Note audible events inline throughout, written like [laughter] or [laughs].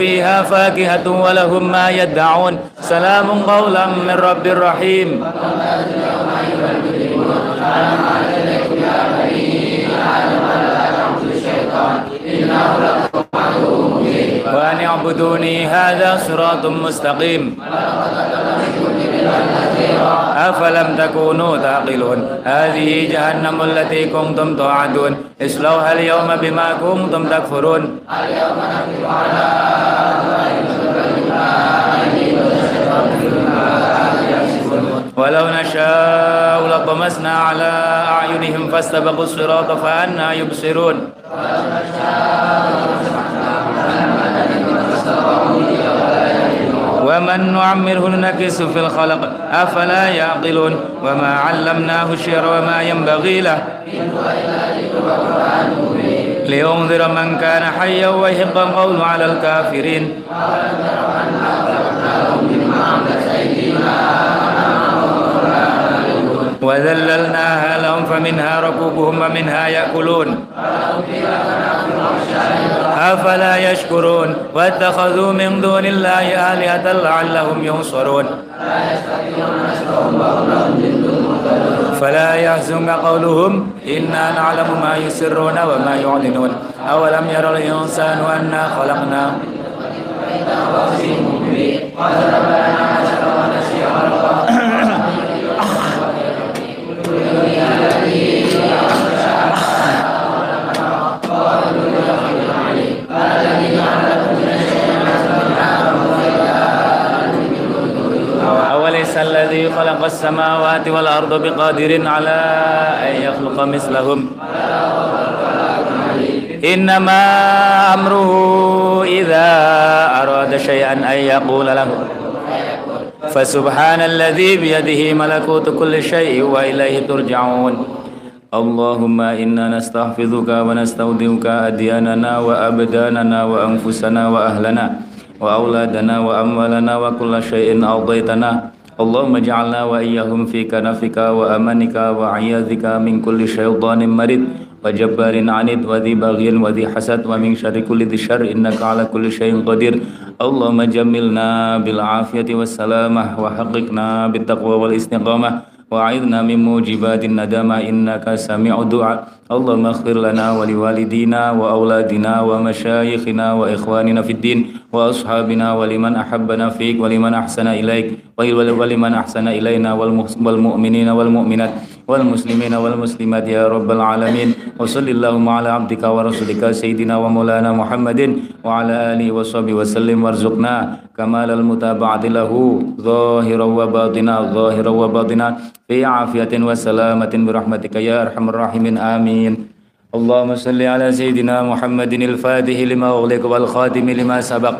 فيها فاكهة ولهم ما يدعون. سلام قولا من رب رحيم. وأن اعبدوني هذا صراط مستقيم. أفلم تكونوا تعقلون هذه جهنم التي كنتم توعدون. اصلوها اليوم بما كنتم تكفرون. اليوم نكتب على ولو نشاء لطمسنا على أعينهم فاستبقوا الصراط فأنا يبصرون. ولو نشاء ومن نعمره نكس في الخلق أفلا يعقلون وما علمناه الشعر وما ينبغي له لينذر من كان حيا ويحق القول على الكافرين وذللناها لهم فمنها ركوبهم ومنها يأكلون. أفلا يشكرون؟ واتخذوا من دون الله آلهة لعلهم ينصرون. فلا يحزنك قولهم إنا نعلم ما يسرون وما يعلنون. أولم يرى الإنسان أنا خلقناه خلق السماوات والأرض بقادر على أن يخلق مثلهم. إنما أمره إذا أراد شيئا أن يقول له. فسبحان الذي بيده ملكوت كل شيء وإليه ترجعون. اللهم إنا نستحفظك ونستودعك أدياننا وأبداننا وأنفسنا وأهلنا وأولادنا وأموالنا وكل شيء أرضيتنا اللهم اجعلنا وإياهم في كنفك وأمانك وعياذك من كل شيطان مريض وجبار عنيد وذي بغي وذي حسد ومن شر كل ذي شر إنك على كل شيء قدير. اللهم جملنا بالعافية والسلامة وحققنا بالتقوى والاستقامة. وأعذنا من موجبات الندامة. إنك سميع الدعاء. اللهم اغفر لنا ولوالدينا وأولادنا ومشايخنا وإخواننا في الدين وأصحابنا ولمن أحبنا فيك ولمن أحسن إليك. ولمن أحسن إلينا والمؤمنين والمؤمنات. والمسلمين والمسلمات يا رب العالمين وصل اللهم على عبدك ورسولك سيدنا ومولانا محمد وعلى آله وصحبه وسلم وارزقنا كمال المتابعة له ظاهرا وباطنا ظاهرا وباطنا في عافية وسلامة برحمتك يا أرحم الراحمين آمين اللهم صل على سيدنا محمد الفاتح لما أغلق والخاتم لما سبق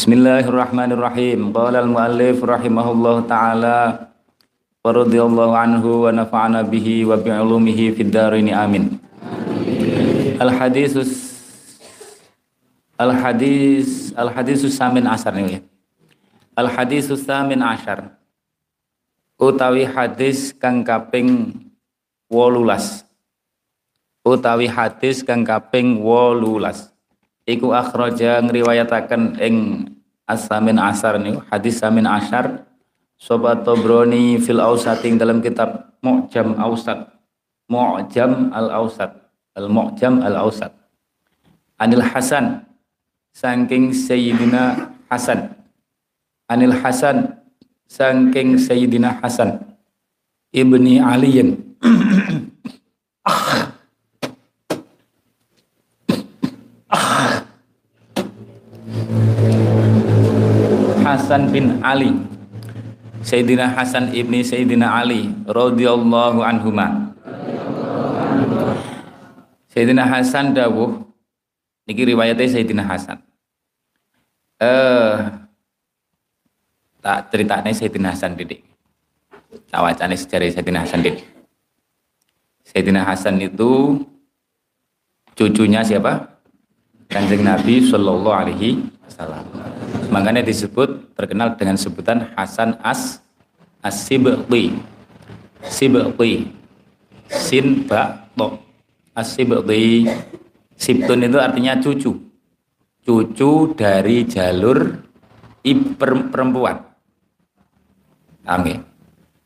Bismillahirrahmanirrahim. Qala al-muallif rahimahullah taala wa radhiyallahu anhu wa nafa'ana bihi wa bi ulumihi fid dharain amin. Al hadisus Al hadis Al hadisus samin asar ya. Al hadisus samin asar. Utawi hadis kang kaping 18. Utawi hadis kang kaping 18. Iku akhraja ngriwayataken ing As-Samin Asar nih hadis Samin Asar Sobat Tobroni fil Ausating dalam kitab Mu'jam Ausat Mu'jam Al-Ausat Al-Mu'jam Al-Ausat Anil Hasan Sangking Sayyidina Hasan. Anil Hasan Sangking Sayyidina Hasan. Ibni Aliyin [clears throat] Hasan bin Ali Sayyidina Hasan ibni Sayyidina Ali radhiyallahu anhuma. Sayyidina Hasan dawuh niki riwayatnya Sayyidina Hasan. Eh tak ceritanya Sayyidina Hasan didik. Tak wacane sejarah Sayyidina Hasan didik. Sayyidina Hasan itu cucunya siapa? Kanjeng Nabi Shallallahu Alaihi Wasallam. Makanya disebut terkenal dengan sebutan Hasan As As-Sibti. Sibti. sin ba to asibti sibtun itu artinya cucu cucu dari jalur perempuan Amin.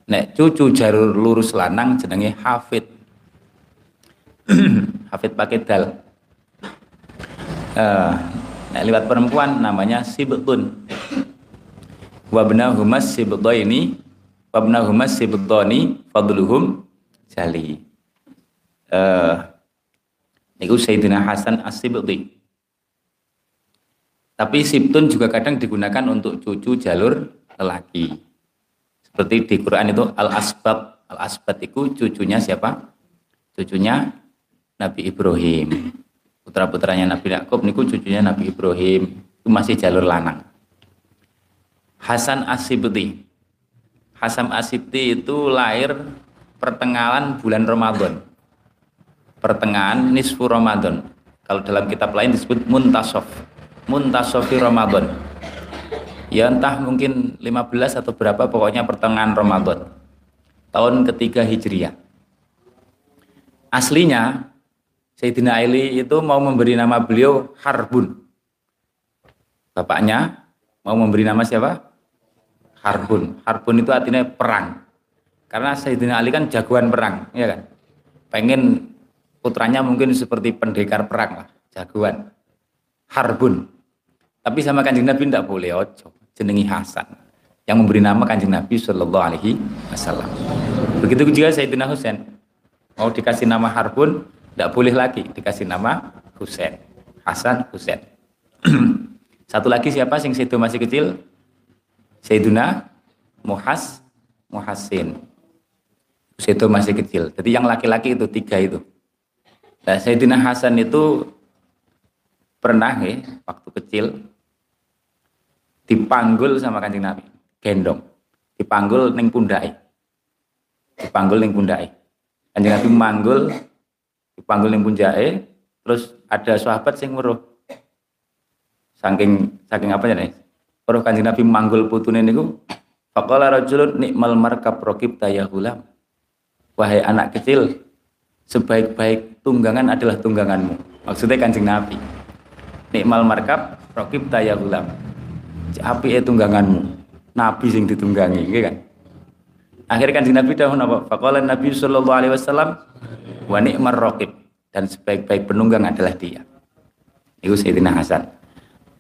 nek cucu jalur lurus lanang jenenge hafid [clears throat] hafid pakai dal uh, nek lewat perempuan namanya sibtun. Wabna humas ini wabna humas sibtoni fadluhum jali. Uh, niku Sayyidina Hasan As-Sibti tapi sibtun juga kadang digunakan untuk cucu jalur lelaki. Seperti di Quran itu al-asbab al-asbab itu cucunya siapa? Cucunya Nabi Ibrahim putra-putranya Nabi Yakub niku cucunya Nabi Ibrahim itu masih jalur lanang Hasan Asibti Hasan Asibti itu lahir pertengahan bulan Ramadan. Pertengahan nisfu Ramadan. Kalau dalam kitab lain disebut muntasof. Muntasofi Ramadan. Ya entah mungkin 15 atau berapa pokoknya pertengahan Ramadan. Tahun ketiga Hijriah. Aslinya Sayyidina Ali itu mau memberi nama beliau Harbun. Bapaknya mau memberi nama siapa? Harbun. Harbun itu artinya perang. Karena Sayyidina Ali kan jagoan perang, ya kan? Pengen putranya mungkin seperti pendekar perang lah, jagoan. Harbun. Tapi sama kanjeng Nabi tidak boleh ojo, jenengi Hasan. Yang memberi nama kanjeng Nabi Shallallahu Alaihi Wasallam. Begitu juga Sayyidina Husain. Mau dikasih nama Harbun, tidak boleh lagi dikasih nama Husain. Hasan Husain. [clears throat] Satu lagi siapa sing situ masih kecil? Sayyidina Muhas Muhasin itu masih kecil. Jadi yang laki-laki itu tiga itu. Nah, Sayyidina Hasan itu pernah ya, waktu kecil dipanggul sama kanjeng Nabi, gendong, dipanggul neng pundai, dipanggul neng pundai. Kanjeng Nabi manggul, dipanggul neng pundai, terus ada sahabat sing meruh, saking saking apa ya nih, meruh kanjeng Nabi manggul putune niku, Faqala rajulun nikmal markab rokib tayahulam wahai anak kecil, sebaik-baik tunggangan adalah tungganganmu. Maksudnya kancing Nabi. Nikmal markab, rokib tayagulam. Api e tungganganmu. Nabi sing ditunggangi, gitu kan? Akhirnya kancing Nabi dahulu apa? Fakola Nabi Sallallahu Alaihi Wasallam wa nikmar rokib dan sebaik-baik penunggang adalah dia. Itu Sayyidina Hasan.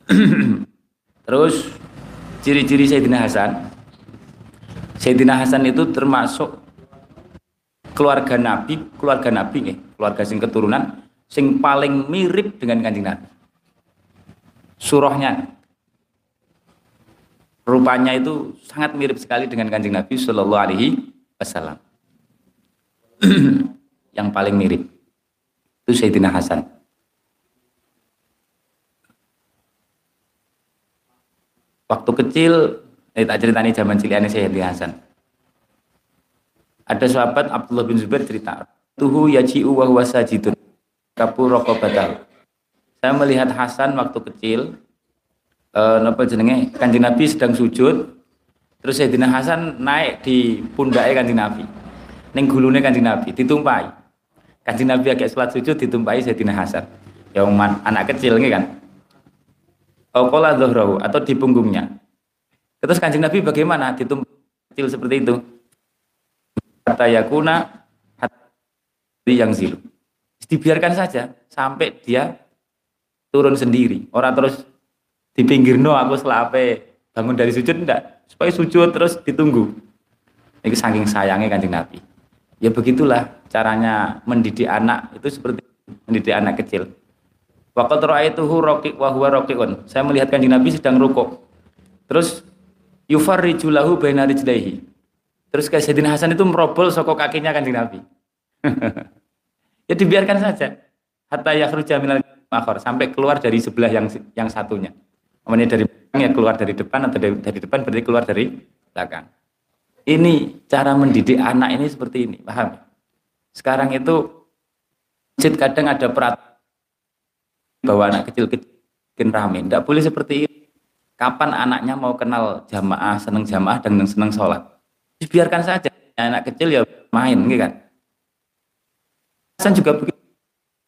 [clears throat] Terus ciri-ciri Sayyidina Hasan. Sayyidina Hasan itu termasuk keluarga Nabi, keluarga Nabi nih, keluarga sing keturunan sing paling mirip dengan kanjeng Nabi. Surahnya rupanya itu sangat mirip sekali dengan kanjeng Nabi Shallallahu Alaihi Wasallam. [clears throat] Yang paling mirip itu Sayyidina Hasan. Waktu kecil, eh, tak ceritani zaman ciliannya Sayyidina Hasan ada sahabat Abdullah bin Zubair cerita, "Tuhu yaji'u wa huwa sajidun." Kapur rokobatal. Saya melihat Hasan waktu kecil, eh, napa jenenge Kanjeng Nabi sedang sujud, terus Sayyidina Hasan naik di pundaknya Kanjeng Nabi. Ning gulune Kanjeng Nabi ditumpai. Kanjeng Nabi agak sholat sujud ditumpai Sayyidina Hasan. Yang anak kecil ini kan. Okola zohrahu atau di punggungnya. Terus Kanjeng Nabi bagaimana ditumpai kecil seperti itu? kata yakuna yang zilu. Dibiarkan saja sampai dia turun sendiri. Orang terus di pinggir no aku selape bangun dari sujud enggak. Supaya sujud terus ditunggu. Ini saking sayangnya kanjeng Nabi. Ya begitulah caranya mendidik anak itu seperti mendidik anak kecil. Waktu ra'aituhu raqiq wa huwa raqiqun. Saya melihat kanjeng Nabi sedang rukuk. Terus yufarriju lahu baina rijlaihi. Terus Sayyidina Hasan itu merobol sokok kakinya kan Nabi. [laughs] ya dibiarkan saja. Hatta yakhruja minal akhir sampai keluar dari sebelah yang yang satunya. Namanya dari belakang ya keluar dari depan atau dari, dari depan berarti keluar dari belakang. Ini cara mendidik anak ini seperti ini, paham? Sekarang itu masjid kadang ada peraturan bahwa anak kecil kecil rame. Tidak boleh seperti ini. Kapan anaknya mau kenal jamaah, seneng jamaah dan seneng sholat? biarkan saja anak kecil ya main gitu kan Hasan juga begitu.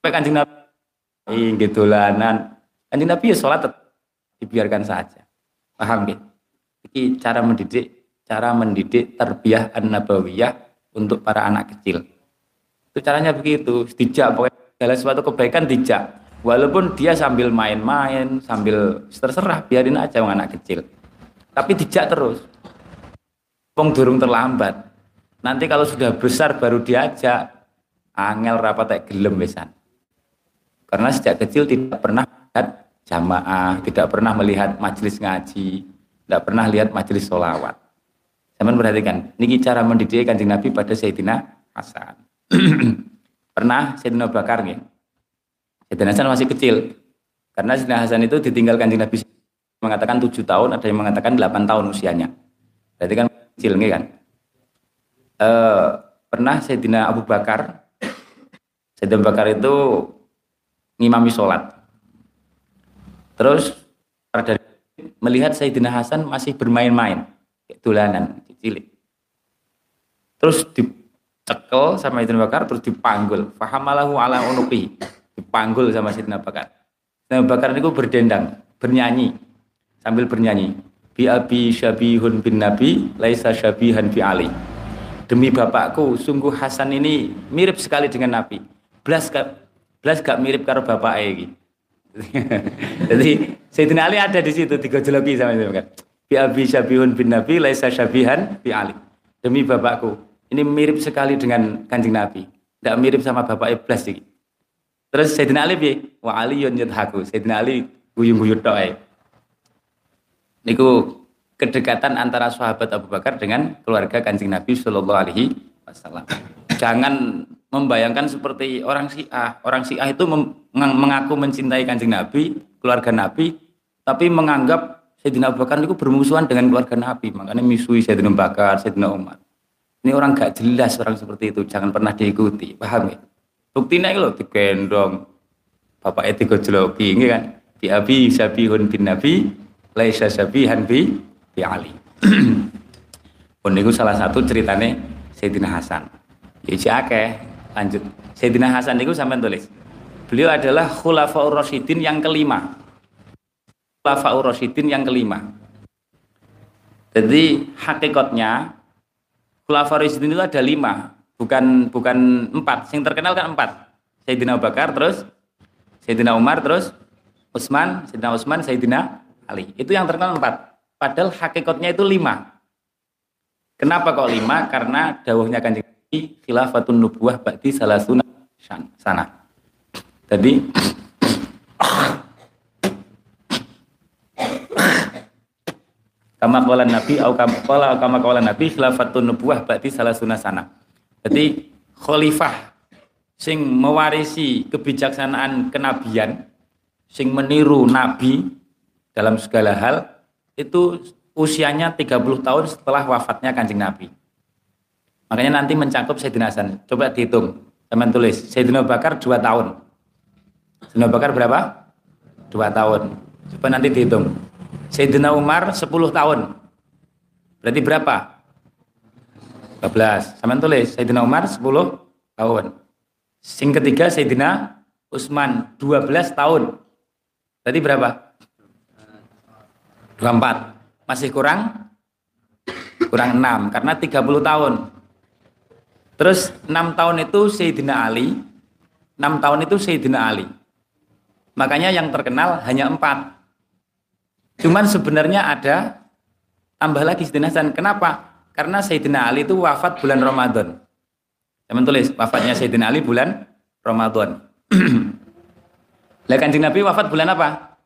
Kanjeng Nabi gitu lanan. Kanjeng Nabi ya sholat dibiarkan saja. Paham gitu? Ini cara mendidik, cara mendidik terbiah an-nabawiyah untuk para anak kecil. Itu caranya begitu, dijak pokoknya segala sesuatu kebaikan dijak. Walaupun dia sambil main-main, sambil terserah, biarin aja anak kecil. Tapi dijak terus. Pong durung terlambat. Nanti kalau sudah besar baru diajak, angel rapat gelem besan. Karena sejak kecil tidak pernah jamaah, tidak pernah melihat majelis ngaji, tidak pernah lihat majelis solawat. Zaman perhatikan, ini cara mendidik kanjeng Nabi pada Sayyidina Hasan. [clears throat] pernah Sayyidina Bakar nih. Sayyidina Hasan masih kecil. Karena Sayyidina Hasan itu ditinggal kanjeng Nabi mengatakan tujuh tahun, ada yang mengatakan delapan tahun usianya. Berarti kan kecil nih kan. E, pernah Sayyidina Abu Bakar, Sayyidina Bakar itu ngimami sholat. Terus pada melihat Sayyidina Hasan masih bermain-main, kayak dolanan, cilik. Terus dicekel sama Sayyidina Bakar, terus dipanggul. Fahamalahu ala unuqi. Dipanggul sama Sayyidina Bakar. Sayyidina Bakar itu berdendang, bernyanyi. Sambil bernyanyi. Bi abi syabihun bin nabi, laisa syabihan bi ali. Demi bapakku, sungguh Hasan ini mirip sekali dengan Nabi. Belas gak, belas gak mirip karo bapak ini. [laughs] Jadi Sayyidina Ali ada di situ digojologi sama itu kan. Bi abi syabihun bin Nabi laisa syabihan bi Ali. Demi bapakku, ini mirip sekali dengan Kanjeng Nabi. Tidak mirip sama bapak iblis sih. Terus Sayyidina Ali bi wa Ali yun yadhaku. Sayyidina Ali guyung-guyung tok ae. Niku kedekatan antara sahabat Abu Bakar dengan keluarga Kanjeng Nabi Shallallahu alaihi wasallam. Jangan membayangkan seperti orang Syiah. Orang Syiah itu mengaku mencintai kanjeng Nabi, keluarga Nabi, tapi menganggap Sayyidina Abu Bakar itu bermusuhan dengan keluarga Nabi. Makanya misui Sayyidina Abu Bakar, Sayyidina Umar. Ini orang gak jelas orang seperti itu. Jangan pernah diikuti. Paham ya? Buktinya itu loh, digendong. Bapak itu gojloki, ini kan? Di Abi Sabihun bin Nabi, Laisa Sabihan bi, bi Ali. [clears throat] Pun salah satu ceritanya Sayyidina Hasan. Ya Lanjut. Sayyidina Hasan itu sampai tulis. Beliau adalah Khulafaur Rasyidin yang kelima. Khulafaur Rasyidin yang kelima. Jadi hakikatnya Khulafaur Rasyidin itu ada lima, bukan bukan empat. Yang terkenal kan empat. Sayyidina Abu Bakar, terus Sayyidina Umar, terus Utsman, Sayyidina Utsman, Sayyidina Ali. Itu yang terkenal empat. Padahal hakikatnya itu lima. Kenapa kok lima? Karena dawuhnya kanjeng khilafatun nubuah ba'di salasuna sana. Tadi kama qala nabi au kama kama qala nabi khilafatun nubuah ba'di salasuna sana. Jadi khalifah sing mewarisi kebijaksanaan kenabian sing meniru nabi dalam segala hal itu usianya 30 tahun setelah wafatnya kanjeng nabi Makanya nanti mencakup Sayyidina Hasan. Coba dihitung. Teman tulis. Sayyidina Bakar 2 tahun. Sayyidina Bakar berapa? 2 tahun. Coba nanti dihitung. Sayyidina Umar 10 tahun. Berarti berapa? 12. Sama tulis. Sayyidina Umar 10 tahun. Sing ketiga Sayyidina Utsman 12 tahun. Berarti berapa? 24. Masih kurang? Kurang 6 karena 30 tahun. Terus enam tahun itu Sayyidina Ali, enam tahun itu Sayyidina Ali. Makanya yang terkenal hanya empat. Cuman sebenarnya ada tambah lagi Sayyidina Hasan. Kenapa? Karena Sayyidina Ali itu wafat bulan Ramadan. Teman tulis, wafatnya Sayyidina Ali bulan Ramadan. [clears throat] Lah kanjeng Nabi wafat bulan apa?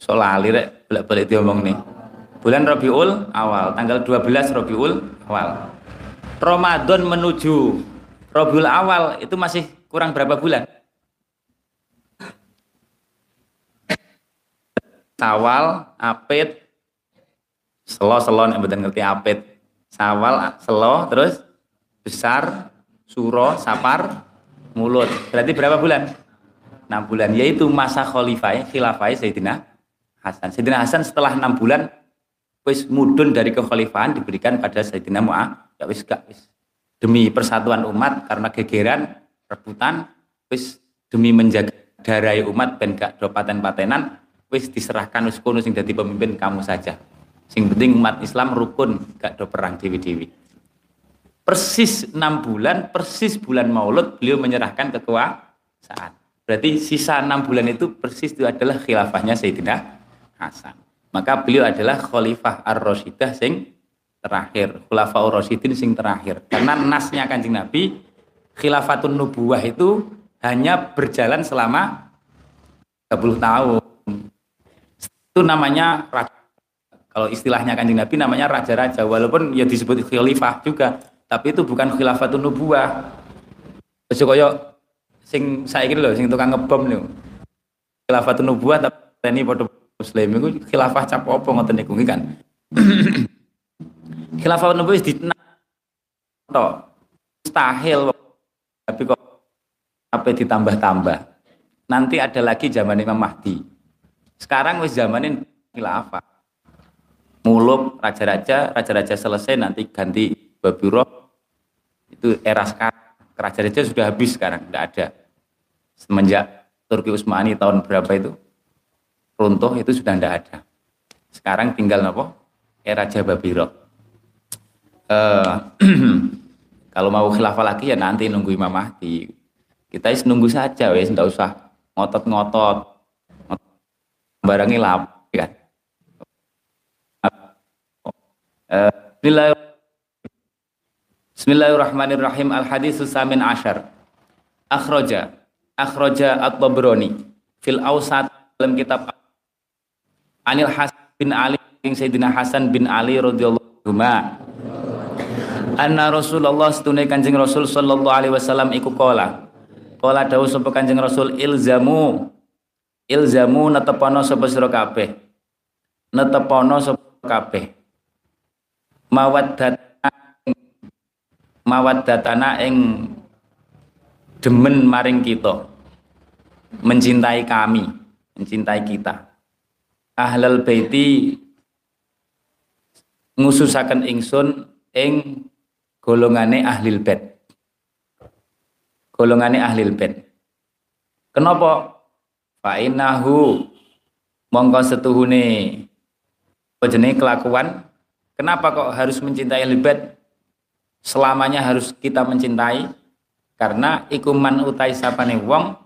Solali rek, bolak-balik diomong nih. Bulan Rabiul awal, tanggal 12 Rabiul awal. Ramadan menuju Rabiul Awal itu masih kurang berapa bulan? Sawal, Apit, Selo, Selo, yang betul ngerti Apit. Sawal, Selo, terus besar, Suro, Sapar, Mulut. Berarti berapa bulan? 6 bulan. Yaitu masa khalifah, khilafah Sayyidina Hasan. Sayyidina Hasan setelah 6 bulan wis mudun dari kekhalifahan diberikan pada Sayyidina Mu'ah ya wis gak wis demi persatuan umat karena gegeran rebutan wis demi menjaga darah umat ben gak do paten-patenan wis diserahkan wis kono sing dadi pemimpin kamu saja. Sing penting umat Islam rukun gak do perang dewi-dewi. Persis enam bulan, persis bulan Maulud beliau menyerahkan kekuasaan. Berarti sisa enam bulan itu persis itu adalah khilafahnya Sayyidina Hasan. Maka beliau adalah khalifah ar-Rasyidah sing terakhir, khulafah ar-Rasyidin sing terakhir. Karena nasnya Kanjeng Nabi khilafatun nubuwah itu hanya berjalan selama 30 tahun. Itu namanya kalau istilahnya kanjeng Nabi namanya raja-raja. Walaupun ya disebut khalifah juga tapi itu bukan khilafatun nubuwah. Ojo kaya sing saiki lho sing tukang ngebom lho. Khilafatun nubuwah tapi ini padha muslim. Itu khilafah cap apa ngoten kan [clears throat] khilafah nubuwah wis to mustahil tapi kok apa ditambah-tambah. Nanti ada lagi zaman Imam Mahdi. Sekarang wis zamanin khilafah. Muluk raja-raja, raja-raja selesai nanti ganti Babiroh itu era sekarang. Raja-raja sudah habis sekarang tidak ada. Semenjak Turki Utsmani tahun berapa itu? Runtuh itu sudah tidak ada. Sekarang tinggal apa? Era Jababiro uh, [clears throat] kalau mau khilafah lagi ya nanti nunggu Imam Mahdi kita is nunggu saja wes tidak usah ngotot-ngotot barangi lap kan Bismillahirrahmanirrahim. Al hadis samin ashar. Akhroja. Akhroja at-Tabrani. Fil awsat dalam kitab Anil Hasan bin Ali bin Sayyidina Hasan bin Ali radhiyallahu anhu. Anna Rasulullah setunai Kanjeng Rasul sallallahu alaihi wasallam iku kola. Kola dawuh sapa Kanjeng Rasul ilzamu ilzamu netepono sapa sira kabeh. Netepono sapa kabeh mawaddatana mawaddatana ing demen maring kita mencintai kami mencintai kita ahlal baiti ngususaken ingsun ing golongane ahlil bait. Golongane ahlil bait. Kenapa? Fa innahu mongko setuhune. Jenenge kelakuan? Kenapa kok harus mencintai libat? Selamanya harus kita mencintai. Karena ikuman utai sapane wong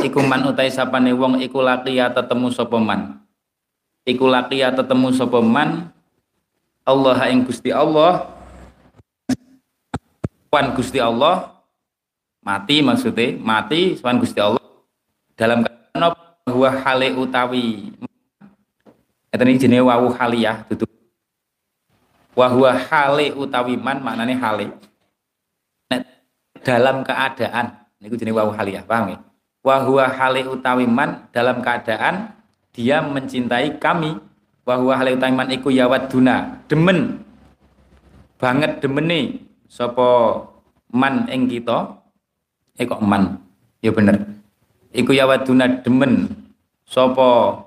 ikuman utai sapane wong iku laqiya tetemu sapa man. Iku laqiya tetemu sapa man? Allah ing Gusti Allah wan Gusti Allah mati maksudnya mati wan Gusti Allah. Dalam keadaan bahwa hale utawi. Ini jenis wawu haliyah tutup wahwa hale utawi man maknane hale. Nek, dalam keadaan niku jenenge wawu haliyah paham ya? Wahwa hale utawi man dalam keadaan dia mencintai kami. Wahwa hale utawi man iku yawaduna demen. Banget demene sapa man ing kita? Eh kok man? Ya bener. Iku yawaduna demen. Sapa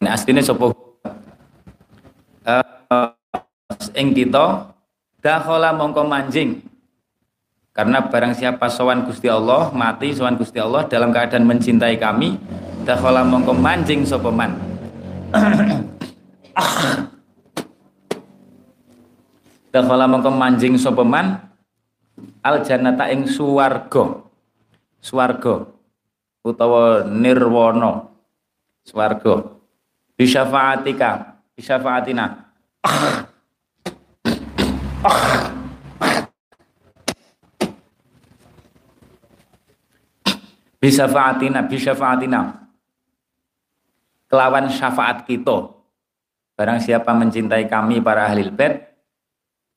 Nah, aslinya sapa uh, ing kita dakhala mongko manjing. Karena barang siapa sowan Gusti Allah mati sowan Gusti Allah dalam keadaan mencintai kami dakhala mongko manjing sapa man [clears throat] dakhala mongko manjing sapa man? Al jannata ing suwarga swarga utawa nirwana. Swarga. Bisyafaatika bisafaatina bisafaatina bisafaatina kelawan syafaat kita. Barang siapa mencintai kami para ahli bait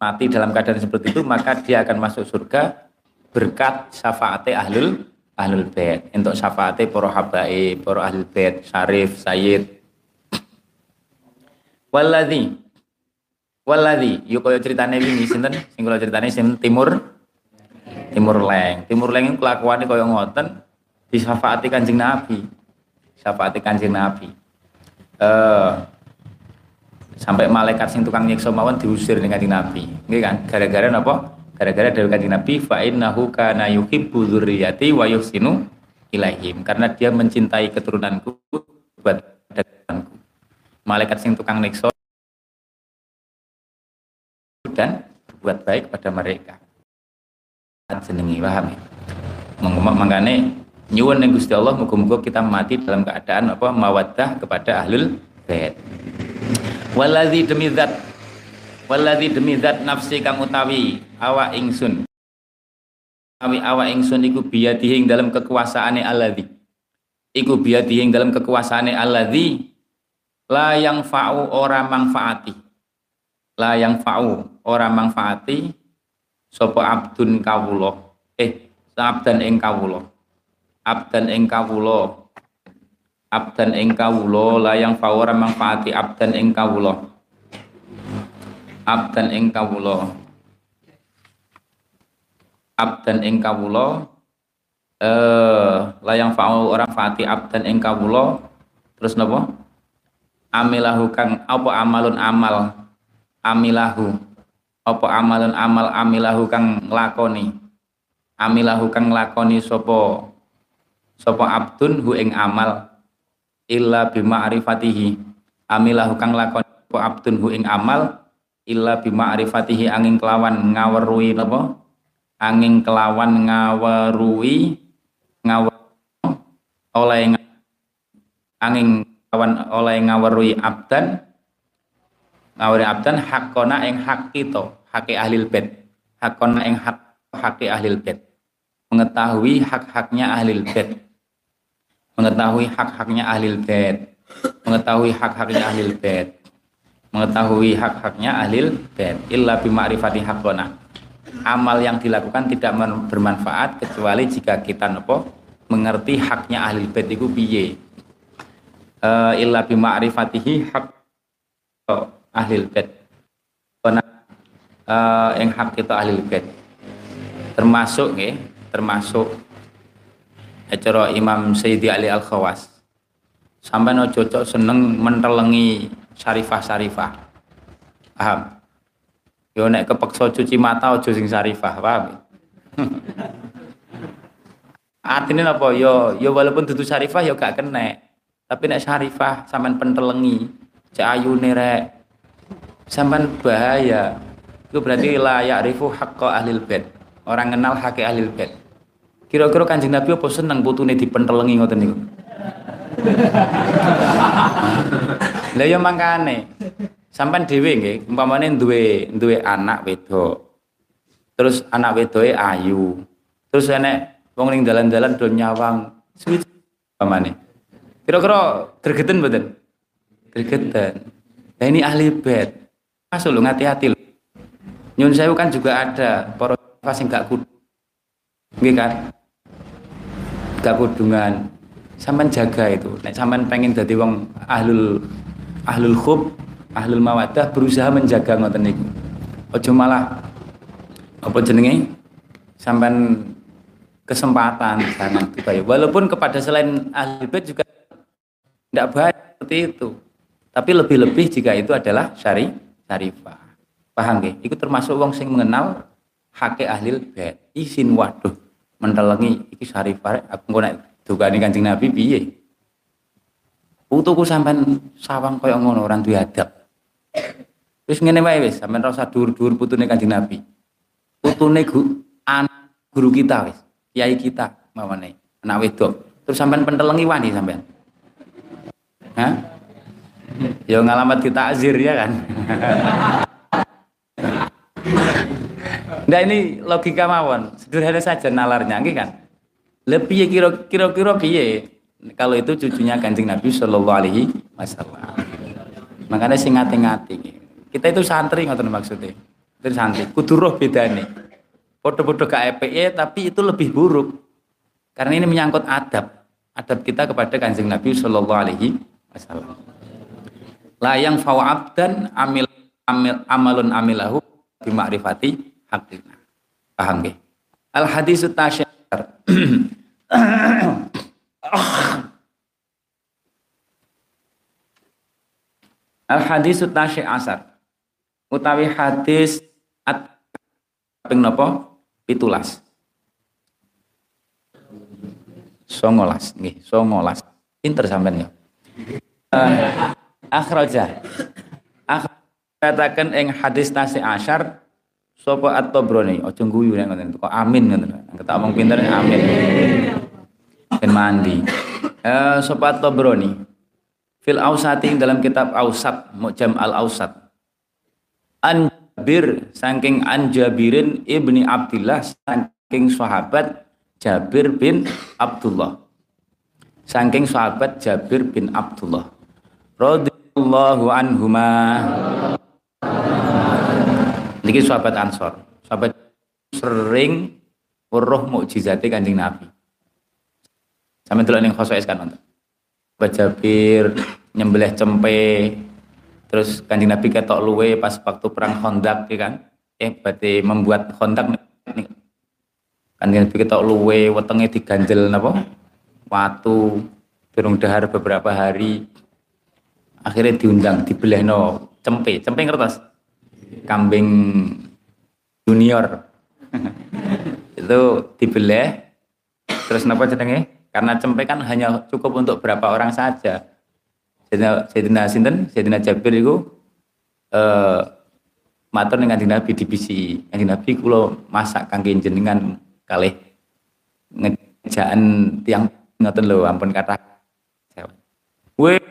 mati dalam keadaan seperti itu maka dia akan masuk surga berkat syafaate ahlul ahlul bait untuk syafaate para habaib para ahli bait syarif sayyid Waladhi Waladhi yuk kaya ceritane ini sinten sing kula ceritane sing timur Timur Leng. Timur Leng kelakuane kaya ngoten disafaati Kanjeng Nabi. Syafaati Kanjeng Nabi. Eh uh, sampai malaikat sing tukang nyiksa mawon diusir dengan Kanjeng Nabi. Nggih kan? Gara-gara napa? Gara-gara dari kanjeng Nabi fa innahu kana yuhibbu dzurriyyati wa yuhsinu ilaihim karena dia mencintai keturunanku buat keturunanku. Malaikat sing tukang nikso dan buat baik pada mereka. Jenengi paham ya? Mangkane nyuwun ning Gusti Allah muga-muga kita mati dalam keadaan apa mawaddah kepada ahlul bait. Waladzi demi zat Waladzi demi zat nafsi kang utawi awak ingsun. Awi awak ingsun iku biyadihi dalam kekuasaane alladzi. Iku biyadihi dalam kekuasaane alladzi la yang fa'u ora manfaati. La yang fa'u ora manfaati sapa abdun kawula. Eh, abdan ing kawula. Abdan ing kawula. Abdan ing kawula la yang fa'u ora manfaati abdan ing kawula. Abdan ing kawula. Abdan ing kawula eh layang fa'u orang fati abdan ing kawula. Terus napa? Amilahu kang apa amalun amal? Amilahu. Apa amalun amal amilahu kang nglakoni? Amilahu kang nglakoni sapa? Sapa abdun hu ing amal illa bima'rifatihi. Amilahu kang nglakoni sapa abdun hu ing amal. Illa bima'rifatihi angin kelawan ngawerui napa? Angin kelawan ngawerui ngawar oleh angin kelawan oleh ngawerui abdan. Ngawari abdan hakona ing hak kita hak ahli bait. Hakona ing hak hak ahli bait. Mengetahui hak-haknya ahli bait mengetahui hak-haknya ahli bait mengetahui hak-haknya ahli bait mengetahui hak-haknya ahli bait. Illa bima'rifati haqqona amal yang dilakukan tidak bermanfaat kecuali jika kita nopo mengerti haknya ahli bait itu piye. Uh, illa bima'rifatihi hak oh, bait. Uh, yang hak kita ahli bait. Termasuk nggih termasuk acara Imam Sayyidi Ali Al-Khawas sampai no cocok seneng mentelengi sarifah-sarifah. Paham? Yo nek kepeksa cuci mata aja sing sarifah, paham? [laughs] Artinya apa? Yo yo walaupun dudu sarifah yo gak kena. Tapi nek sarifah sampean pentelengi, cek ayune rek. Bahaya. Itu berarti la ya'rifu haqqa ahlil bait. Orang kenal hak ahlil bait. Kira-kira Kanjeng Nabi apa seneng putune dipentelengi ngoten niku? Lah ya mangkane. Sampai dhewe nggih, umpamane duwe duwe anak wedok. Terus anak wedoke ayu. Terus enek wong ning dalan-dalan do nyawang suwi umpamane. Kira-kira gregeten mboten? Gregeten. Nah ini ahli bed. Masuk lu hati-hati lho. Nyun sewu kan juga ada para sing gak kudu. Nggih kan? Gak kudungan. Sampean jaga itu. Nek sampean pengen dadi wong ahlul ahlul khub, ahlul mawadah berusaha menjaga ngoten niku. Aja malah apa jenenge sampean kesempatan jangan baik. Walaupun kepada selain ahli bait juga tidak baik seperti itu. Tapi lebih-lebih jika itu adalah syari syarifah. Paham nggih? Itu termasuk wong sing mengenal hake ahli bait. Isin waduh mentelengi iki syarifah aku engko nek dukane Kanjeng Nabi piye? Putuku sampean sawang koyo ngono orang duwe adab. Wis ngene wae wis, sampean rasa dur-dur putune Kanjeng Nabi. Putune gu, anak guru kita wis, kiai kita mawane, anak wedok. Terus sampean pentelengi wani sampean. Hah? Ya ngalamat kita azir ya kan. [laughs] Nah ini logika mawon, sederhana saja nalarnya, kan? Lebih kira-kira kira piye? kalau itu cucunya kanjeng Nabi Shallallahu Alaihi Wasallam. Makanya sing ngati-ngati. Kita itu santri ngoten maksudnya. Itu santri. Kudu roh nih. Foto-foto KPE tapi itu lebih buruk. Karena ini menyangkut adab. Adab kita kepada kanjeng Nabi Shallallahu Alaihi Wasallam. Layang fawab dan amil, amil amalun amilahu bimakrifati hakina. Paham gak? Al hadis tasyar. [coughs] Al hadis tasyi asar utawi hadis at ping napa? Pitulas. Songolas, nggih, songolas. Pinter sampean ya. Uh, akhraja. Katakan ing hadis nasi asyar sapa at-Tabrani, aja guyu nek ngoten. Kok amin ngoten. Ketak omong pinter amin. Ben mandi. Eh sapa at-Tabrani. Fil Ausati dalam kitab Ausat, Mu'jam al-Ausat. An Jabir saking An Jabirin ibni Abdullah saking sahabat Jabir bin Abdullah. Saking sahabat Jabir bin Abdullah. Radhiyallahu anhuma. Niki sahabat Ansor. Sahabat sering weruh mukjizate Kanjeng Nabi. Sampe delok ning khosoes kan nonton. Jabir nyembelih cempe terus Kanjeng Nabi ketok luwe pas waktu perang Khandaq ya kan. Eh berarti membuat Khandaq nih. Kanjeng Nabi ketok luwe wetenge diganjel napa? Watu durung dahar beberapa hari akhirnya diundang dibelehno cempe cempe ngertos kambing junior. [laughs] Itu dibelah terus kenapa jenenge? Karena cempe kan hanya cukup untuk berapa orang saja. Sayyidina, Sinten Sayyidina Jabir itu eh, matur dengan Nabi di bisi Kanjeng Nabi kulo masak kangge jenengan kalih ngejaan tiang. Ngoten lho ampun kata we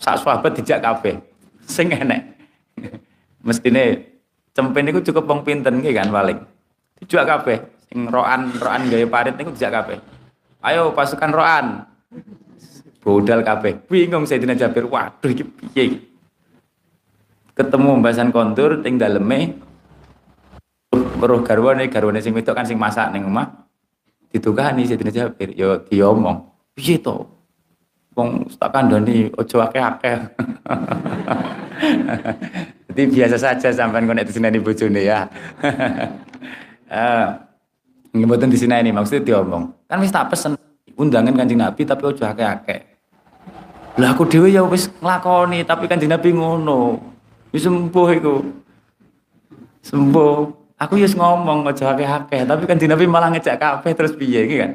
sak sahabat dijak kabeh. Sing enek mestine cempe niku cukup wong pinter nggih kan paling. Dijak kabeh sing roan roan gawe parit niku dijak kabeh. Ayo pasukan roan. Bodal kabeh. Bingung Sayyidina Jabir, waduh iki piye. Ketemu mbasan kontur ting daleme weruh garwane garwane sing wedok kan sing masak ning omah. Ditugani Sayyidina Jabir, yo diomong. Piye to? Wong tak kandhani aja akeh-akeh. [laughs] Jadi biasa saja sampai konek di sini bojone ya. [laughs] Eh, ngebutin di sini ini maksudnya diomong. Kan wis tak pesen undangan kanjeng Nabi tapi ojo akeh-akeh. Lah aku dhewe ya wis nglakoni tapi kanjeng Nabi ngono. Wis sembuh iku. Sembuh. Aku wis ngomong ojo akeh-akeh tapi kanjeng Nabi malah ngejak kabeh terus piye iki kan.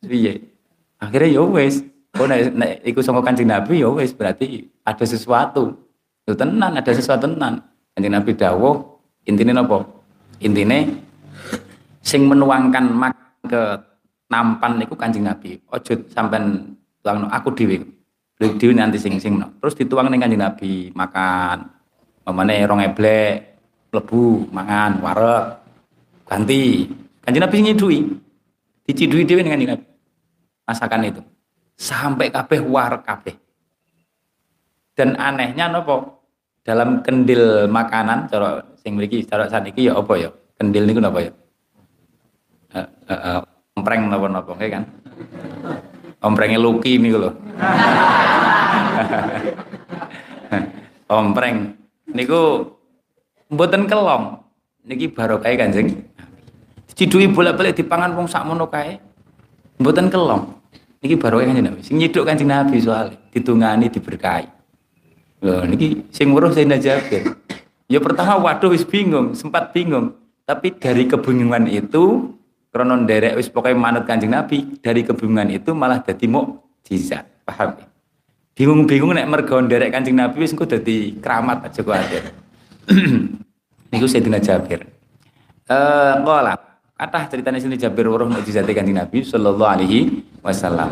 Piye? Akhirnya ya wis. Oh nek nek iku sangka Nabi ya wis berarti ada sesuatu. Itu tenan, ada sesuatu tenan. Kanjeng Nabi dawuh, intine napa? Intine sing menuangkan mak ke nampan niku Kanjeng Nabi. Ojo sampean tuangno aku dhewe. Dhewe nanti sing sing terus dituang ning Kanjeng Nabi makan. Mamane rong eblek, lebu, mangan, warek, ganti. Kanjeng Nabi nyidui. Dicidui dhewe ning Kanjeng Nabi. Masakan itu. Sampai kabeh warek kabeh. Dan anehnya nopo dalam kendil makanan cara sing mriki cara saniki ya apa ya? Kendil niku napa ya? Uh, uh, uh, ompreng napa-napa kan? Omprenge Luki niku lho. [laughs] ompreng niku mboten kelong. Niki barokah Kanjeng. Cidui bolak-balik dipangan wong sakmono kae. Mboten kelong. Niki barokah Kanjeng Nabi. Sing nyiduk Kanjeng Nabi soalnya ditungani diberkahi. Loh, niki sing weruh Sayyidina Jabir. Ya pertama waduh wis bingung, sempat bingung. Tapi dari kebingungan itu krono derek wis pokoknya manut Kanjeng Nabi, dari kebingungan itu malah dadi mukjizat. Paham ya? Bingung-bingung nek mergo derek Kanjeng Nabi wis engko dadi keramat aja kok ada. [clears throat] niku Sayyidina Jabir. Eh qala kata ceritanya sini Jabir weruh mukjizat Kanjeng Nabi sallallahu alaihi wasallam.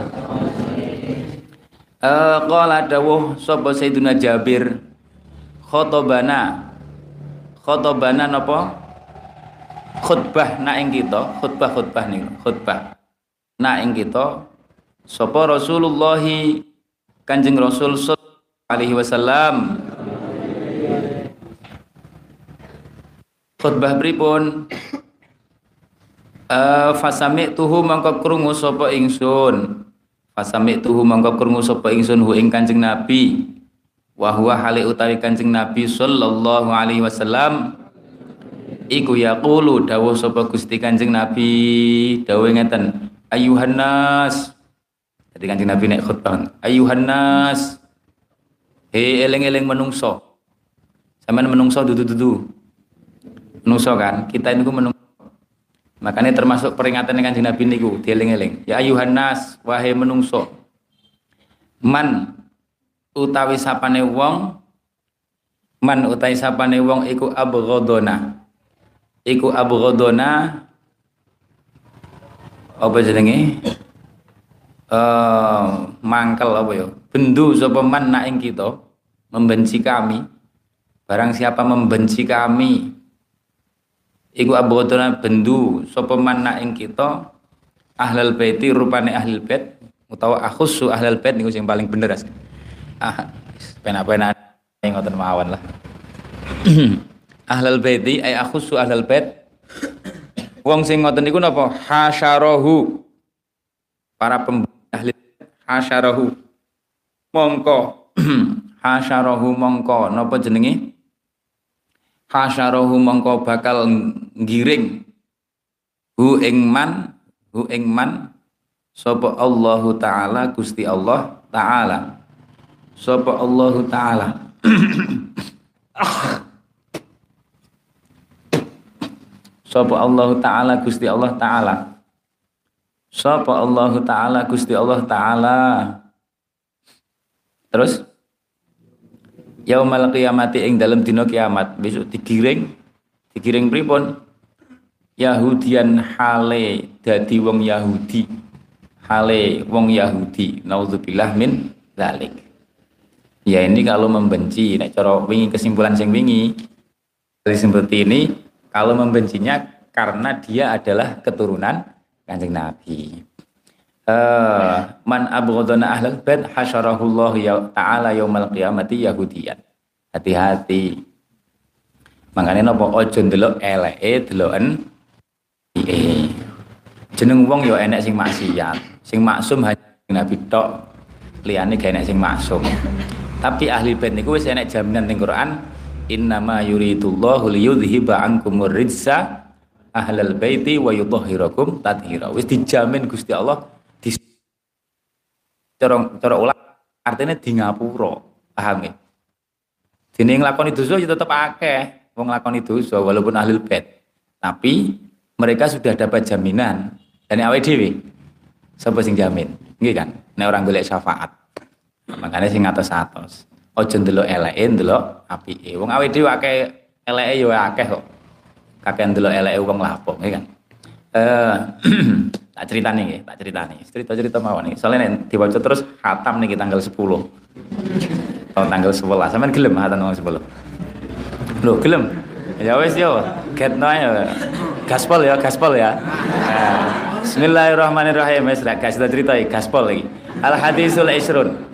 Eh qala dawuh sapa Sayyidina Jabir? Khotobana. Khotobana napa khutbah nak ing kita khutbah khutbah nih khutbah nak ing kita. Sapa Rasulullah Kanjeng Rasul alaihi wasallam. Khutbah pripun? Uh, fasami tuhu mangko krungu sapa ingsun Fasami tuhu mangko krungu sapa ingsun hu ing Kanjeng Nabi. Wa huwa hale utawi Kanjeng Nabi sallallahu alaihi wasallam. Iku yaqulu dawuh sapa Gusti Kanjeng Nabi. Dawuh ngeten ayuhan nas. Jadi Kanjeng Nabi nek khutbah. Ayuhan nas. He eling-eling menungso. Sampean menungso dudu-dudu. Menungso kan? Kita ini menungso makanya termasuk peringatan dengan Nabi niku dieling-eling. Ya ayuhan nas wahai menungso man utawi sapane wong man utawi sapane wong iku abghadona. Iku abghadona apa jenenge? Uh, mangkel apa ya? Bendu sapa man nak ing kita membenci kami. Barang siapa membenci kami iku abghadona bendu. Sapa man ing kita? Ahlul baiti rupane ahlul bait utawa akhussu ahlul bait niku sing paling bener asli ah pena-pena ngoten mawon lah. [clears throat] Ahlul baiti ay akhussu ahlul bait. Wong sing ngoten niku napa? Hasyarahu. Para ahli hasyarahu. Mongko. [clears throat] Hasyarahu mongko. Napa jenenge hasyarahu mongko bakal ngiring. Hu ing man hu ing man sapa Allahu taala Gusti Allah taala. Sapa Allah taala. [coughs] Sapa Allah taala Gusti Allah taala. Sapa Allah taala Gusti Allah taala. Terus yaumal qiyamati ing dalam dina kiamat. Besok digiring digiring pripun? Yahudian hale dadi wong Yahudi. Hale wong Yahudi. Naudzubillah min zalik Ya ini kalau membenci, nek cara wingi kesimpulan sing wingi dari seperti ini, kalau membencinya karena dia adalah keturunan kanjeng Nabi. Uh, man abghadana ahlal bait hasyarahullah ya ta'ala yaumal qiyamati yahudiyan. Hati-hati. Makanya nopo ojo ndelok eleke deloken piye. Jeneng wong ya enek sing maksiat, sing maksum hanya Nabi tok, liyane gak enek sing maksum. Tapi ahli bait niku wis enek jaminan ning Quran, innama yuridullahu liyudhiba ankumur rijsa ahlal baiti wa yutahhirakum tathira. Wis dijamin Gusti Allah cara cara ulah artinya di ngapura, paham ya? Dene nglakoni dosa ya tetep akeh wong nglakoni dosa walaupun ahli bait. Tapi mereka sudah dapat jaminan dan awake dhewe sapa sing jamin? Nggih kan? Nek orang golek syafaat. Makanya sing atas-atas. Ojo ndelok eleke, ndelok apike. Wong awake dhewe akeh eleke ya akeh kok. Kakek ndelok eleke wong lapok, nggih kan. Eh [clears throat] tak ceritane nggih, tak ceritane. Cerita-cerita mawon nih. Soalnya nek diwaca terus khatam nih tanggal 10. Tahun tanggal 11. Sampeyan gelem khatam tanggal 10. Loh, gelem? Ya wis yo, get no ya. Gaspol ya, gaspol ya. Eh, Bismillahirrahmanirrahim. Wis ra kasih cerita gaspol lagi. Al hadisul isrun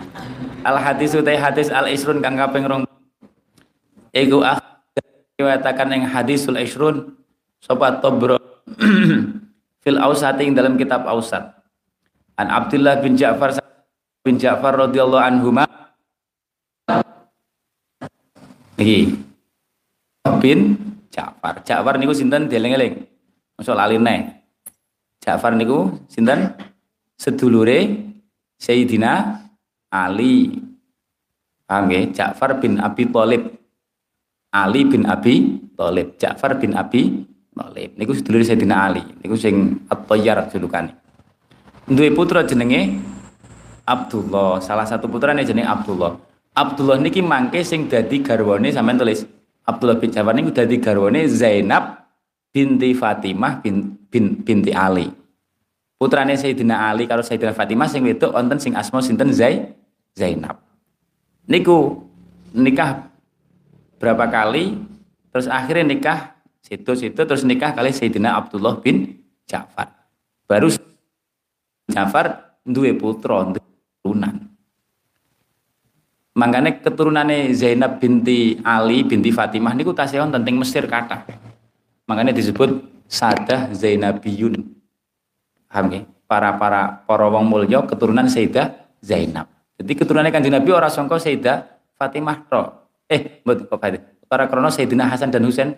al hadis utai hadis al isrun kang kaping rong iku riwayatakan yang hadisul isrun sapa tobro [clears throat] fil ausati dalam kitab ausat an Abdullah bin Ja'far bin Ja'far radhiyallahu anhu iki bin Ja'far. Ja'far niku sinten? Dieling-eling mosok lali Ja'far niku sinten? Sedulure Sayyidina Ali. Paham ya? Ja'far bin Abi Thalib. Ali bin Abi Thalib. Ja'far bin Abi Thalib niku sedulur Sayyidina Ali. Niku sing At-Tayyar julukane duwe putra jenenge Abdullah. Salah satu putrane jenenge Abdullah. Abdullah niki mangke sing dadi garwane sampean tulis. Abdullah bin Ja'far niku dadi garwane Zainab binti Fatimah bin, bin binti Ali. Putrane Sayyidina Ali karo Sayyidina Fatimah sing wedok wonten sing asma sinten? Zai Zainab. Niku nikah berapa kali, terus akhirnya nikah situ-situ, terus nikah kali Sayyidina Abdullah bin Ja'far. Baru Ja'far duwe putra, turunan. Makanya keturunannya Zainab binti Ali binti Fatimah niku tasih wonten teng Mesir kata. Makanya disebut Sadah Zainabiyun. Paham ya? Para para para wong mulya keturunan Sayyidah Zainab. Jadi keturunannya kanjeng Nabi orang songko Sayyidah Fatimah to. Eh, mbok kok. Para krono Sayyidina Hasan dan Husain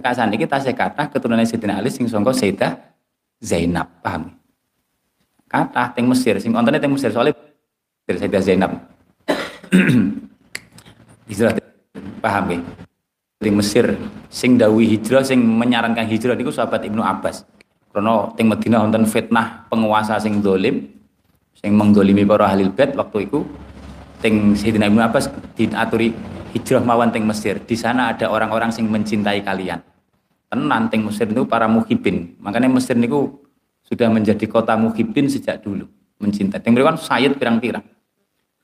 to. Tekan saniki tasih kathah keturunan Sayyidina Ali sing songko Sayyidah Zainab, paham? Kathah teng Mesir, sing kontene teng Mesir soalnya dari Sayyidah Zainab. [clears throat] Hijrah paham ya? di Mesir sing dawi hijrah sing menyarankan hijrah niku sahabat Ibnu Abbas. Karena ting Madinah wonten fitnah penguasa sing dolim sing menggolimi para ahli bait waktu itu ting Sayyidina Ibnu Abbas diaturi hijrah mawan ting Mesir. Di sana ada orang-orang sing mencintai kalian. Tenan ting Mesir itu para muhibin. Makanya Mesir niku sudah menjadi kota muhibin sejak dulu. Mencintai. Ting kan sayid pirang-pirang.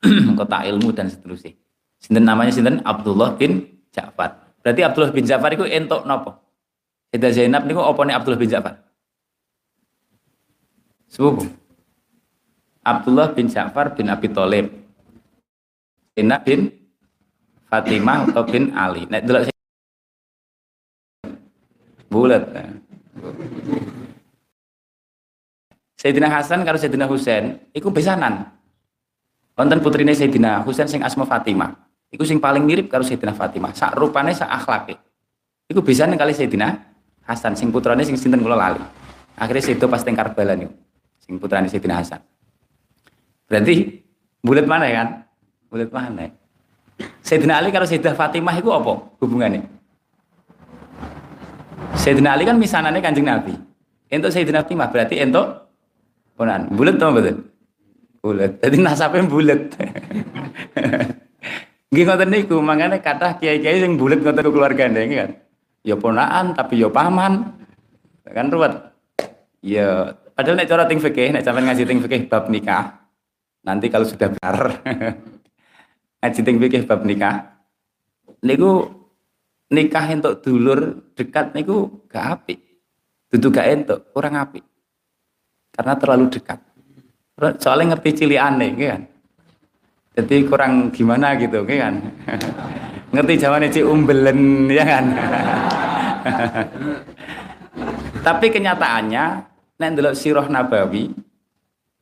[clears throat] kota ilmu dan seterusnya. Sinten namanya sinten Abdullah bin Ja'far. Berarti Abdullah bin Ja'far itu entok nopo? Sayyidah Zainab niku opone Abdullah bin Ja'far? Sepupu. Abdullah bin Ja'far bin Abi Thalib. Zainab bin Fatimah atau bin Ali. Nek delok bulat. Sayyidina Hasan karo Sayyidina Husain iku besanan. Wonten putrine Sayyidina Husain sing asma Fatimah. Iku sing paling mirip karo Sayyidina Fatimah. Sak rupane sak akhlake. Iku besanan kali Sayyidina Hasan sing putrane sing sinten kula lali. Akhirnya situ pas teng Karbala niku sing putrane Sayyidina Hasan. Berarti bulat mana ya kan? Bulat mana? Sayyidina Ali karo Sayyidah Fatimah itu apa hubungannya? Sayyidina Ali kan misanannya kanjeng Nabi. Untuk Sayyidina Fatimah berarti untuk ponan. Bulat atau betul? Bulat. Jadi nasabnya bulat. [laughs] Nggih ngoten niku, makanya kata kiai-kiai sing bulat ngoten keluargane kan. Ya ponaan tapi ya paman. Kan ruwet. Ya Padahal nek cara ting fikih, nek sampean ngaji ting fikih bab nikah, nanti kalau sudah benar [laughs] ngaji ting fikih bab nikah, niku nikah untuk dulur dekat niku gak apik. Dudu gak entuk, kurang apik. Karena terlalu dekat. Soalnya ngerti cili aneh, kan. Jadi kurang gimana gitu, kan. [laughs] ngerti jawabannya ci umbelen, ya kan. [laughs] Tapi kenyataannya nek ndelok sirah nabawi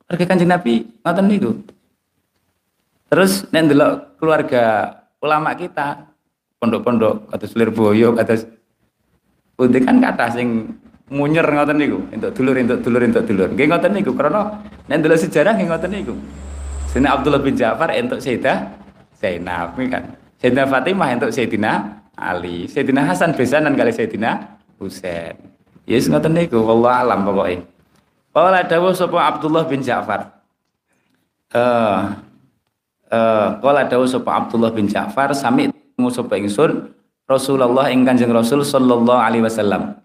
keluarga Kanjeng Nabi ngoten niku. Terus nek ndelok keluarga ulama kita pondok-pondok kados Lirboyo kados Pundi kan kata sing munyer ngoten niku entuk dulur entuk dulur entuk dulur. Nggih ngoten niku karena nek ndelok sejarah nggih ngoten niku. Sayyidina Abdullah bin Ja'far entuk Sayyidah Zainab kan. Sayyidina Fatimah entuk Sayyidina Ali. Sayyidina Hasan besanan kali Sayyidina Husain. Yes ngoten niku wallah alam pokoke. Qala dawuh sapa Abdullah bin Ja'far. Eh uh, uh, qala dawuh sapa Abdullah bin Ja'far sami sapa ingsun Rasulullah ing Kanjeng Rasul sallallahu alaihi wasallam.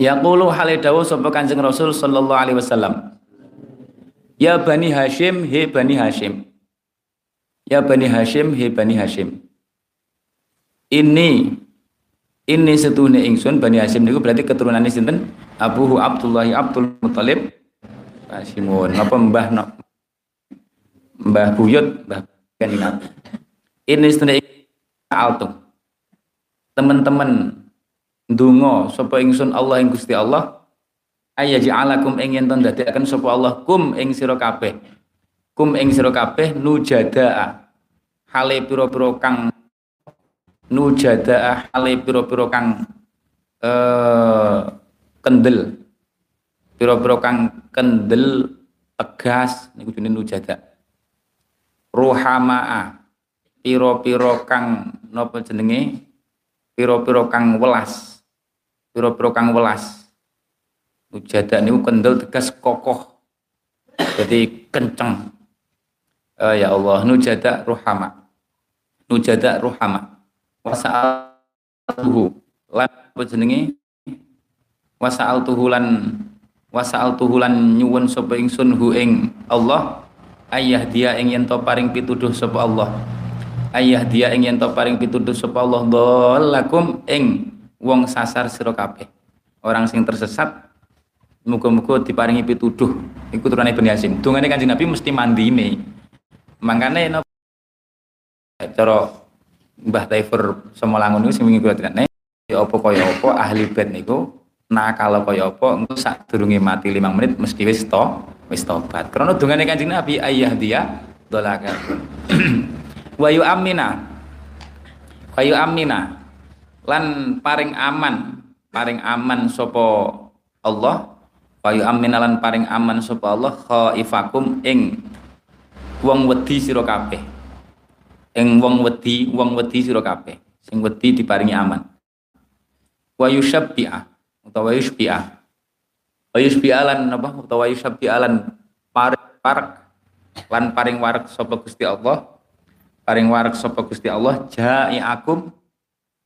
Yaqulu hale dawuh sapa Kanjeng Rasul sallallahu alaihi wasallam. Ya Bani Hashim, he Bani Hashim. Ya Bani Hashim, he Bani Hashim. Ini ini setuhne ingsun Bani Hashim niku berarti keturunan sinten? Abuhu Abdullah Abdul Muthalib Hashimun. Apa mbah? Mbah Buyut, mbah kanjeng Ini setuhne altum. Teman-teman ndonga sapa ingsun Allah ing Gusti Allah ayaj'alakum ing yen ndadekaken sapa Allah kum ing sira. Kum ing sira kabeh nujadaa. Hale pira-pira kang nujada ale piro-piro kang eh, kendel piro-piro kang kendel tegas niku jenenge nujada ruhamaa piro-piro kang napa jenenge? Piro-piro kang welas. Piro-piro kang welas. Nujada niku kendel tegas kokoh. Jadi kenceng. Uh, ya Allah nujada ruhama. Nujada ruhama. Wasa'altuhu lan jenenge? Wasa'altuhu lan wasa'altuhu lan nyuwun sapa ingsun hu ing Allah. Ayah dia ing yen paring pituduh sapa Allah ayah dia ing yen to paring pituduh sapa Allah dhalakum ing wong sasar sira kabeh orang sing tersesat muga-muga diparingi pituduh iku turune Ibnu Yasin dungane Kanjeng Nabi mesti mandine mangkane cara Mbah Taifur Semolangun niku sing wingi kula nek ya apa kaya apa ahli bed niku nah kalau kaya apa engko sadurunge mati 5 menit mesti wis to wis tobat. Karena dungane Kanjeng Nabi ayah dia dolaka. [clears throat] wa yu amina. Wa yu amina lan paring aman, paring aman sapa Allah. Wa yu amina lan paring aman sapa Allah. Khaifakum ing wong wedi sira kabeh. Ing wong wedi wong wedi sira kabeh. Sing wedi diparingi aman. Wa yusyabbi'a utawa yusybi'a wa yusybi'a lan napa utawa yusyabbi'a lan parek. Lan paring warak sapa Gusti Allah paring warak sapa Gusti Allah akum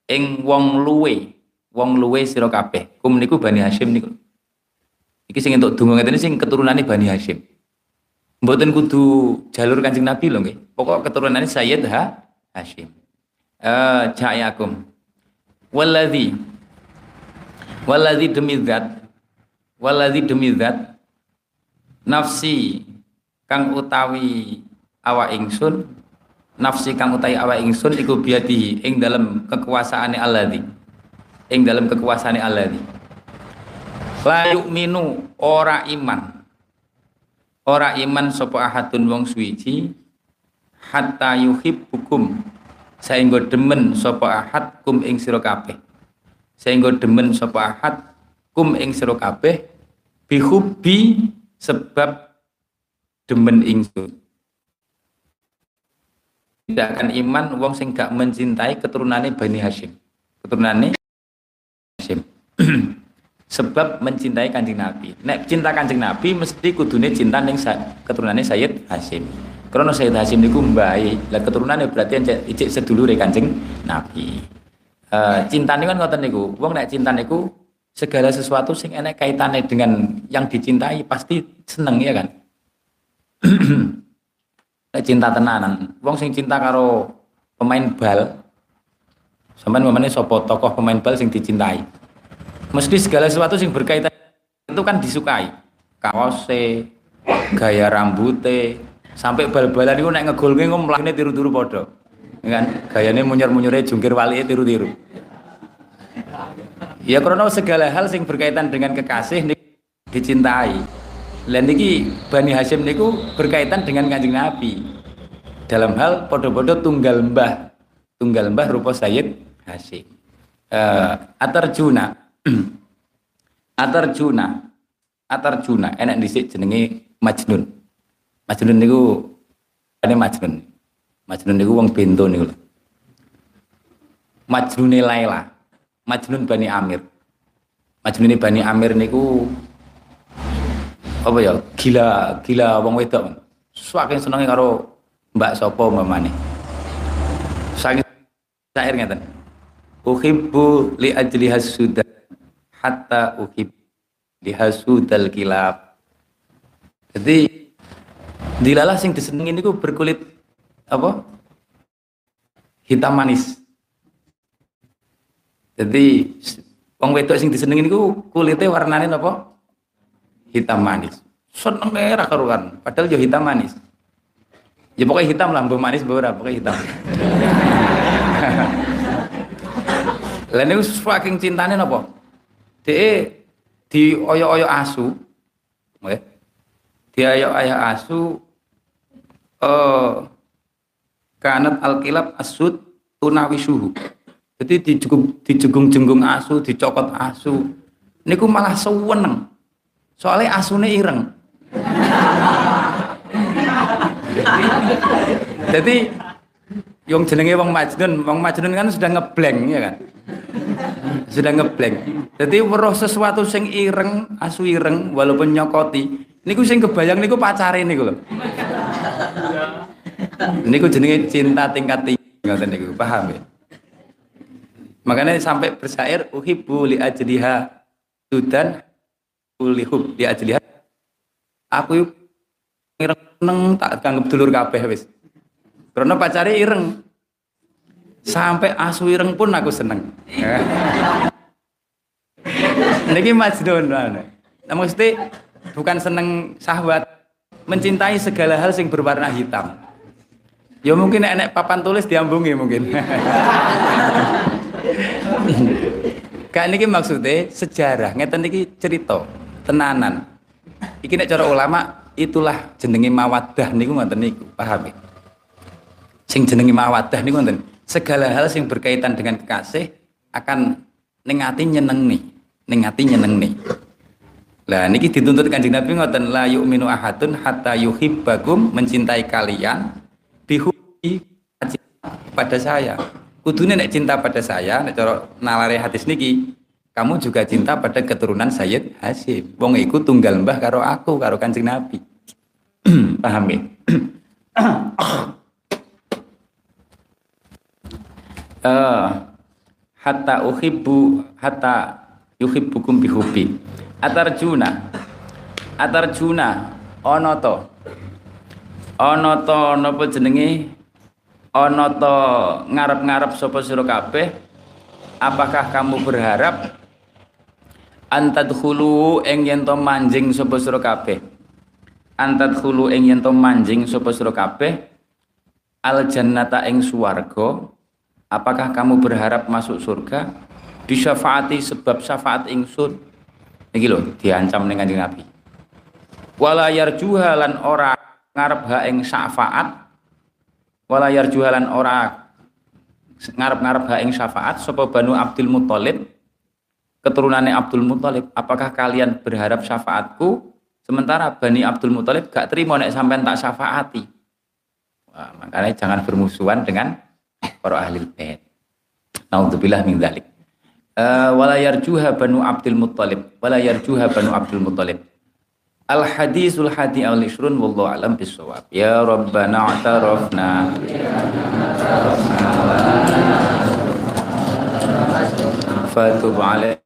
ing wong luwe. Wong luwe sira kabeh. Kum niku Bani Hashim niku. Iki sing entuk donga ngeten sing keturunane Bani Hashim. Mboten kudu jalur Kanjeng Nabi lho nggih. Pokok keturunane Sayyid ha Hashim. Uh, akum. Walladzi. Walladzi demi zat. Walladzi demi zat. Nafsi. Kang utawi awa ingsun nafsi kang utawi awa ingsun iku biati ing dalam kekuasaane Alladzi ing dalam kekuasaane Alladzi la yu'minu ora iman. Ora iman sapa ahadun wong suwiji hatta yuhibbukum. Saenggo demen sapa ahad kum ing sira kabeh. Saenggo demen sapa ahad kum ing sira kabeh bihubbi sebab demen ingsun tidak akan iman wong sing gak mencintai keturunannya Bani Hashim. Keturunannya Hashim. [clears throat] Sebab mencintai kanjeng Nabi. Nek cinta kanjeng Nabi mesti kudune cinta ning keturunannya Sayyid Hashim. Karena Sayyid Hashim niku mbae. Lah keturunannya berarti icik sedulure kanjeng Nabi. Uh, cinta ini kan ngoten niku. Wong nek cinta niku segala sesuatu sing enek kaitannya dengan yang dicintai pasti seneng ya kan [clears throat] cinta tenanan. Wong sing cinta karo pemain bal sampean memane sapa tokoh pemain bal sing dicintai. Mesti segala sesuatu sing berkaitan itu kan disukai. Kaose gaya rambute sampai bal-balan itu nek ngegolke engko mlakune tiru-tiru padha. Kan? Gayane munyer-munyure jungkir walike tiru-tiru. Ya karena segala hal sing berkaitan dengan kekasih dicintai lah niki Bani Hashim niku berkaitan dengan Kanjeng Nabi. Dalam hal podo-podo tunggal mbah. Tunggal mbah rupa Sayyid Hashim. Uh, Atarjuna. [clears throat] Atarjuna. Atarjuna enak dhisik jenenge Majnun. Majnun niku ane Majnun. Majnun niku wong bento niku. Majnune Laila. Majnun Bani Amir. Majnune Bani Amir niku apa ya? Gila gila wong wedok. Saking senenge karo Mbak Sopo mamane saking syair ngeten. Uhibbu li ajli hasuda hatta uhib li hasudal kilab. Jadi dilalah sing disenengi niku berkulit apa? Hitam manis. Jadi wong wedok sing disenengi niku kulitnya warnane apa hitam manis. Seneng merah karuan. Padahal jauh hitam manis. Ya pokoknya hitam lah bu manis beberapa pokoknya hitam. [laughs] Lain itu saking cintanya apa dia di oyo-oyo asu. Okay. di oyo-oyo asu uh, kanat alkilab asud tunawi suhu. Jadi dijugung dijugung-jenggung asu dicokot asu. Niku malah seweneng Soalnya asune ireng. Jadi yang jenenge wong Majnun, wong Majnun kan sudah ngeblank ya kan. Sudah ngeblank. Jadi weruh sesuatu sing ireng, asu ireng walaupun nyokoti, niku sing kebayang niku pacare niku lho. Niku jenenge cinta tingkat tinggi ngoten niku, paham ya? Makanya sampai bersair uhibbu li ajliha sudan ulihub di ajlihat aku ireng tak kanggep dulur kabeh wis. Karena pacare ireng. Sampai asu ireng pun aku seneng. [laughs] Niki Majnun nah, mesti bukan seneng sahabat mencintai segala hal sing berwarna hitam. Ya mungkin enek papan tulis diambungi mungkin. [laughs] Kayak niki maksudnya sejarah, ngeten niki cerita tenanan. Iki nek cara ulama itulah jenenge mawaddah niku ngoten niku, paham ya? Sing jenenge mawaddah niku ngoten. Segala hal sing berkaitan dengan kekasih akan ning ati nyenengne, ning ati nyenengne. Lah niki dituntut Kanjeng Nabi ngoten la yu'minu ahadun hatta yuhibbakum mencintai kalian bihubbi pada saya. kudune nek cinta pada saya nek cara nalare hadis niki kamu juga cinta pada keturunan Sayyid Hasim wong iku tunggal mbah karo aku karo Kanjeng Nabi. [clears throat] Paham ya? Uh, [clears throat] hatta uhibbu hatta yuhibbukum bihubi atarjuna atarjuna ana to ana to napa jenenge? Ana to ngarep-ngarep sapa sira kabeh? Apakah kamu berharap antadkhulu ing yen to manjing sapa sira kabeh? Antadkhulu ing yen to manjing sapa sira kabeh? Al jannata ing swarga. Apakah kamu berharap masuk surga? Disyafaati sebab syafaat ingsun iki lho diancam ning Kanjeng Nabi. Wala yarjuha lan ora ngarep ha ing syafaat. Wala yarjuhalan ora ngarep-ngarep ha ing syafaat sapa Banu Abdul Muthalib keturunannya Abdul Muthalib apakah kalian berharap syafaatku? Sementara Bani Abdul Muthalib gak terima nek sampean tak syafaati. Wah, makanya jangan bermusuhan dengan para ahli bait naudzubillah min dzalik. Uh, wala yarjuha Banu Abdul Muthalib wala yarjuha Banu Abdul Muthalib Al hadisul hadi al isrun wallahu alam bisawab. Ya Rabbana atarafna. Fatub alaina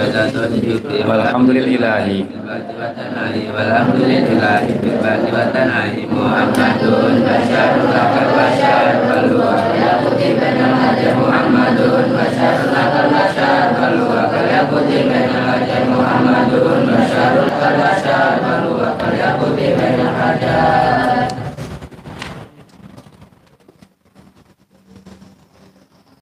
Walhamdulillah Walhamdulillah Muhammadun